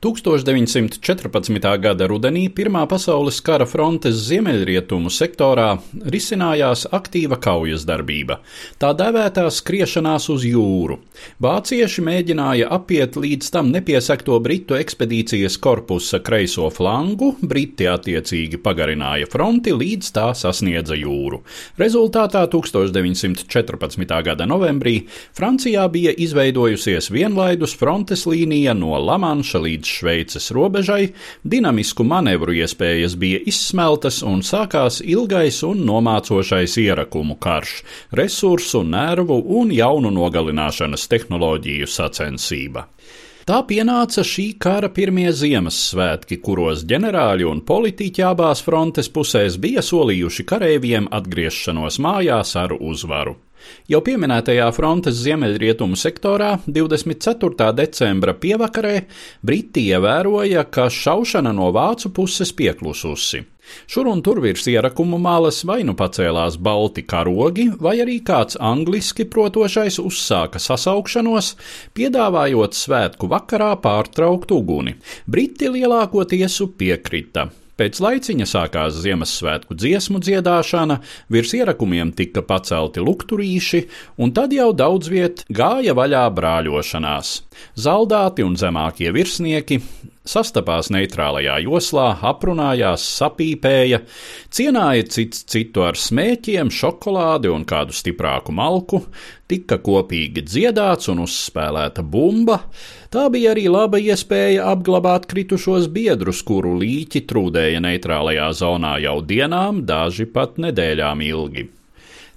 1914. gada rudenī Pirmā pasaules kara frontes ziemeļrietumu sektorā risinājās aktīva kaujas darbība, tā dēvētā skriešanās uz jūru. Vācieši mēģināja apiet līdz tam nepiesekto britu ekspedīcijas korpusa kreiso flangu, briti attiecīgi pagarināja fronti līdz tā sasniedza jūru. Rezultātā 1914. gada novembrī Francijā bija izveidojusies vienlaidus frontes līnija no Lamanša līdz Šveices robežai, dinamisku manevru iespējas bija izsmeltas un sākās ilgais un nomācošais ierakumu karš, resursu, nervu un jaunu nogalināšanas tehnoloģiju sacensība. Tā pienāca šī kara pirmie Ziemassvētki, kuros ģenerāļi un politiķi abās frontes pusēs bija solījuši kareiviem atgriešanos mājās ar uzvaru. Jau pieminētajā frontes ziemeļrietumu sektorā 24. decembra pievakarē Briti ievēroja, ka šaušana no vācu puses pieklususi. Šur un tur virs ierakumu malas vai nu pacēlās balti karogi, vai arī kāds angliski protošais uzsāka sasaukšanos, piedāvājot svētku vakarā pārtraukt uguni. Briti lielākoties piekrita. Pēc laiciņa sākās Ziemassvētku dziesmu dziedāšana, virs ierakumiem tika pacelti lukturīši, un tad jau daudz viet gāja vaļā brāļošanās. Zaldāti un zemākie virsnieki sastapās neitrālajā joslā, aprunājās, sapīpēja, cienāja cits citu ar smēķiem, šokolādi un kādu stiprāku malku, tika kopīgi dziedāts un uzspēlēta bumba. Tā bija arī laba iespēja apglabāt kritušos biedrus, kuru līķi trūdēja neitrālajā zonā jau dienām, daži pat nedēļām ilgi.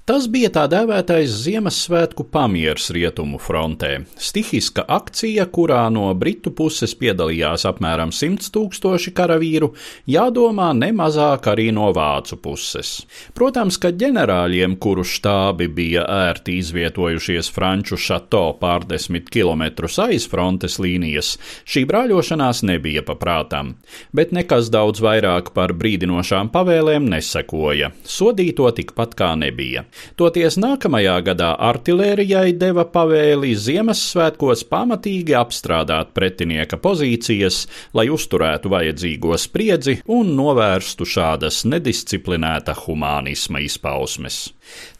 Tas bija tā dēvētais Ziemassvētku pamieris rietumu frontē - stihiska akcija, kurā no britu puses piedalījās apmēram 100 tūkstoši karavīru, jādomā nemazāk arī no vācu puses. Protams, ka ģenerāļiem, kuru štābi bija ērti izvietojušies Franču šato pārdesmit kilometrus aiz frontes līnijas, šī brāļošanās nebija paprātām, bet nekas daudz vairāk par brīdinošām pavēlēm nesekoja, sodīto tikpat kā nebija. Toties nākamajā gadā artilērijai deva pavēli Ziemassvētkos pamatīgi apstrādāt pretinieka pozīcijas, lai uzturētu vajadzīgo spriedzi un novērstu šādas nedisciplinēta humānisma izpausmes.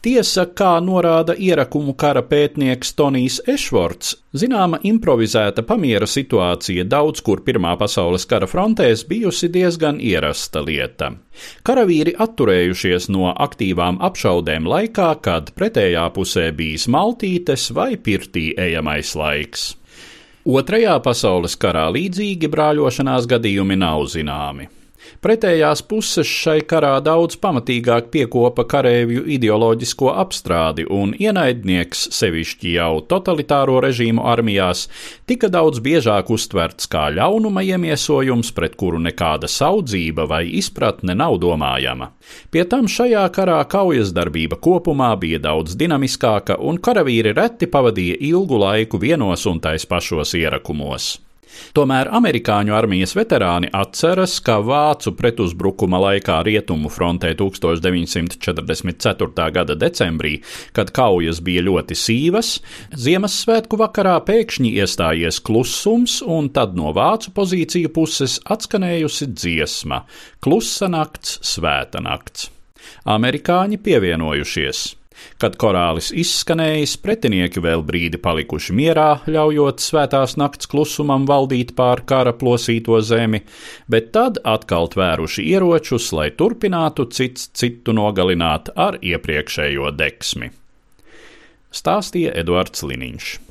Tiesa, kā norāda ierakumu kara pētnieks Tonijs Ešvorts, zināma improvizēta pamiera situācija daudz kur Pirmā pasaules kara frontēs bijusi diezgan ierasta lieta. Karavīri atturējušies no aktīvām apšaudēm laikā, kad pretējā pusē bijis maltītes vai pirtī ejamais laiks. Otrajā pasaules karā līdzīgi brāļošanās gadījumi nav zināmi. Pretējās puses šai karā daudz pamatīgāk piekopa kareivju ideoloģisko apstrādi, un ienaidnieks, sevišķi jau totalitāro režīmu armijās, tika daudz biežāk uztverts kā ļaunuma iemiesojums, pret kuru nekāda saudzība vai izpratne nav domājama. Pie tam šajā karā kaujas darbība kopumā bija daudz dinamiskāka, un karavīri reti pavadīja ilgu laiku vienos un tais pašos ierakumos. Tomēr amerikāņu armijas veterāni atceras, ka vācu pretuzbrukuma laikā Rietumu frontē 1944. gada decembrī, kad kaujas bija ļoti sīvas, Ziemassvētku vakarā pēkšņi iestājies klusums, un tad no vācu pozīciju puses atskanējusi dziesma - Klusa nakts, svēta nakts. Amerikāņi pievienojušies. Kad korālis izskanējis, pretinieki vēl brīdi palikuši mierā, ļaujot svētās nakts klusumam valdīt pār kara plosīto zemi, bet tad atkal tvēruši ieročus, lai turpinātu cits citu nogalināt ar iepriekšējo deksmi. Stāstīja Eduards Liniņš.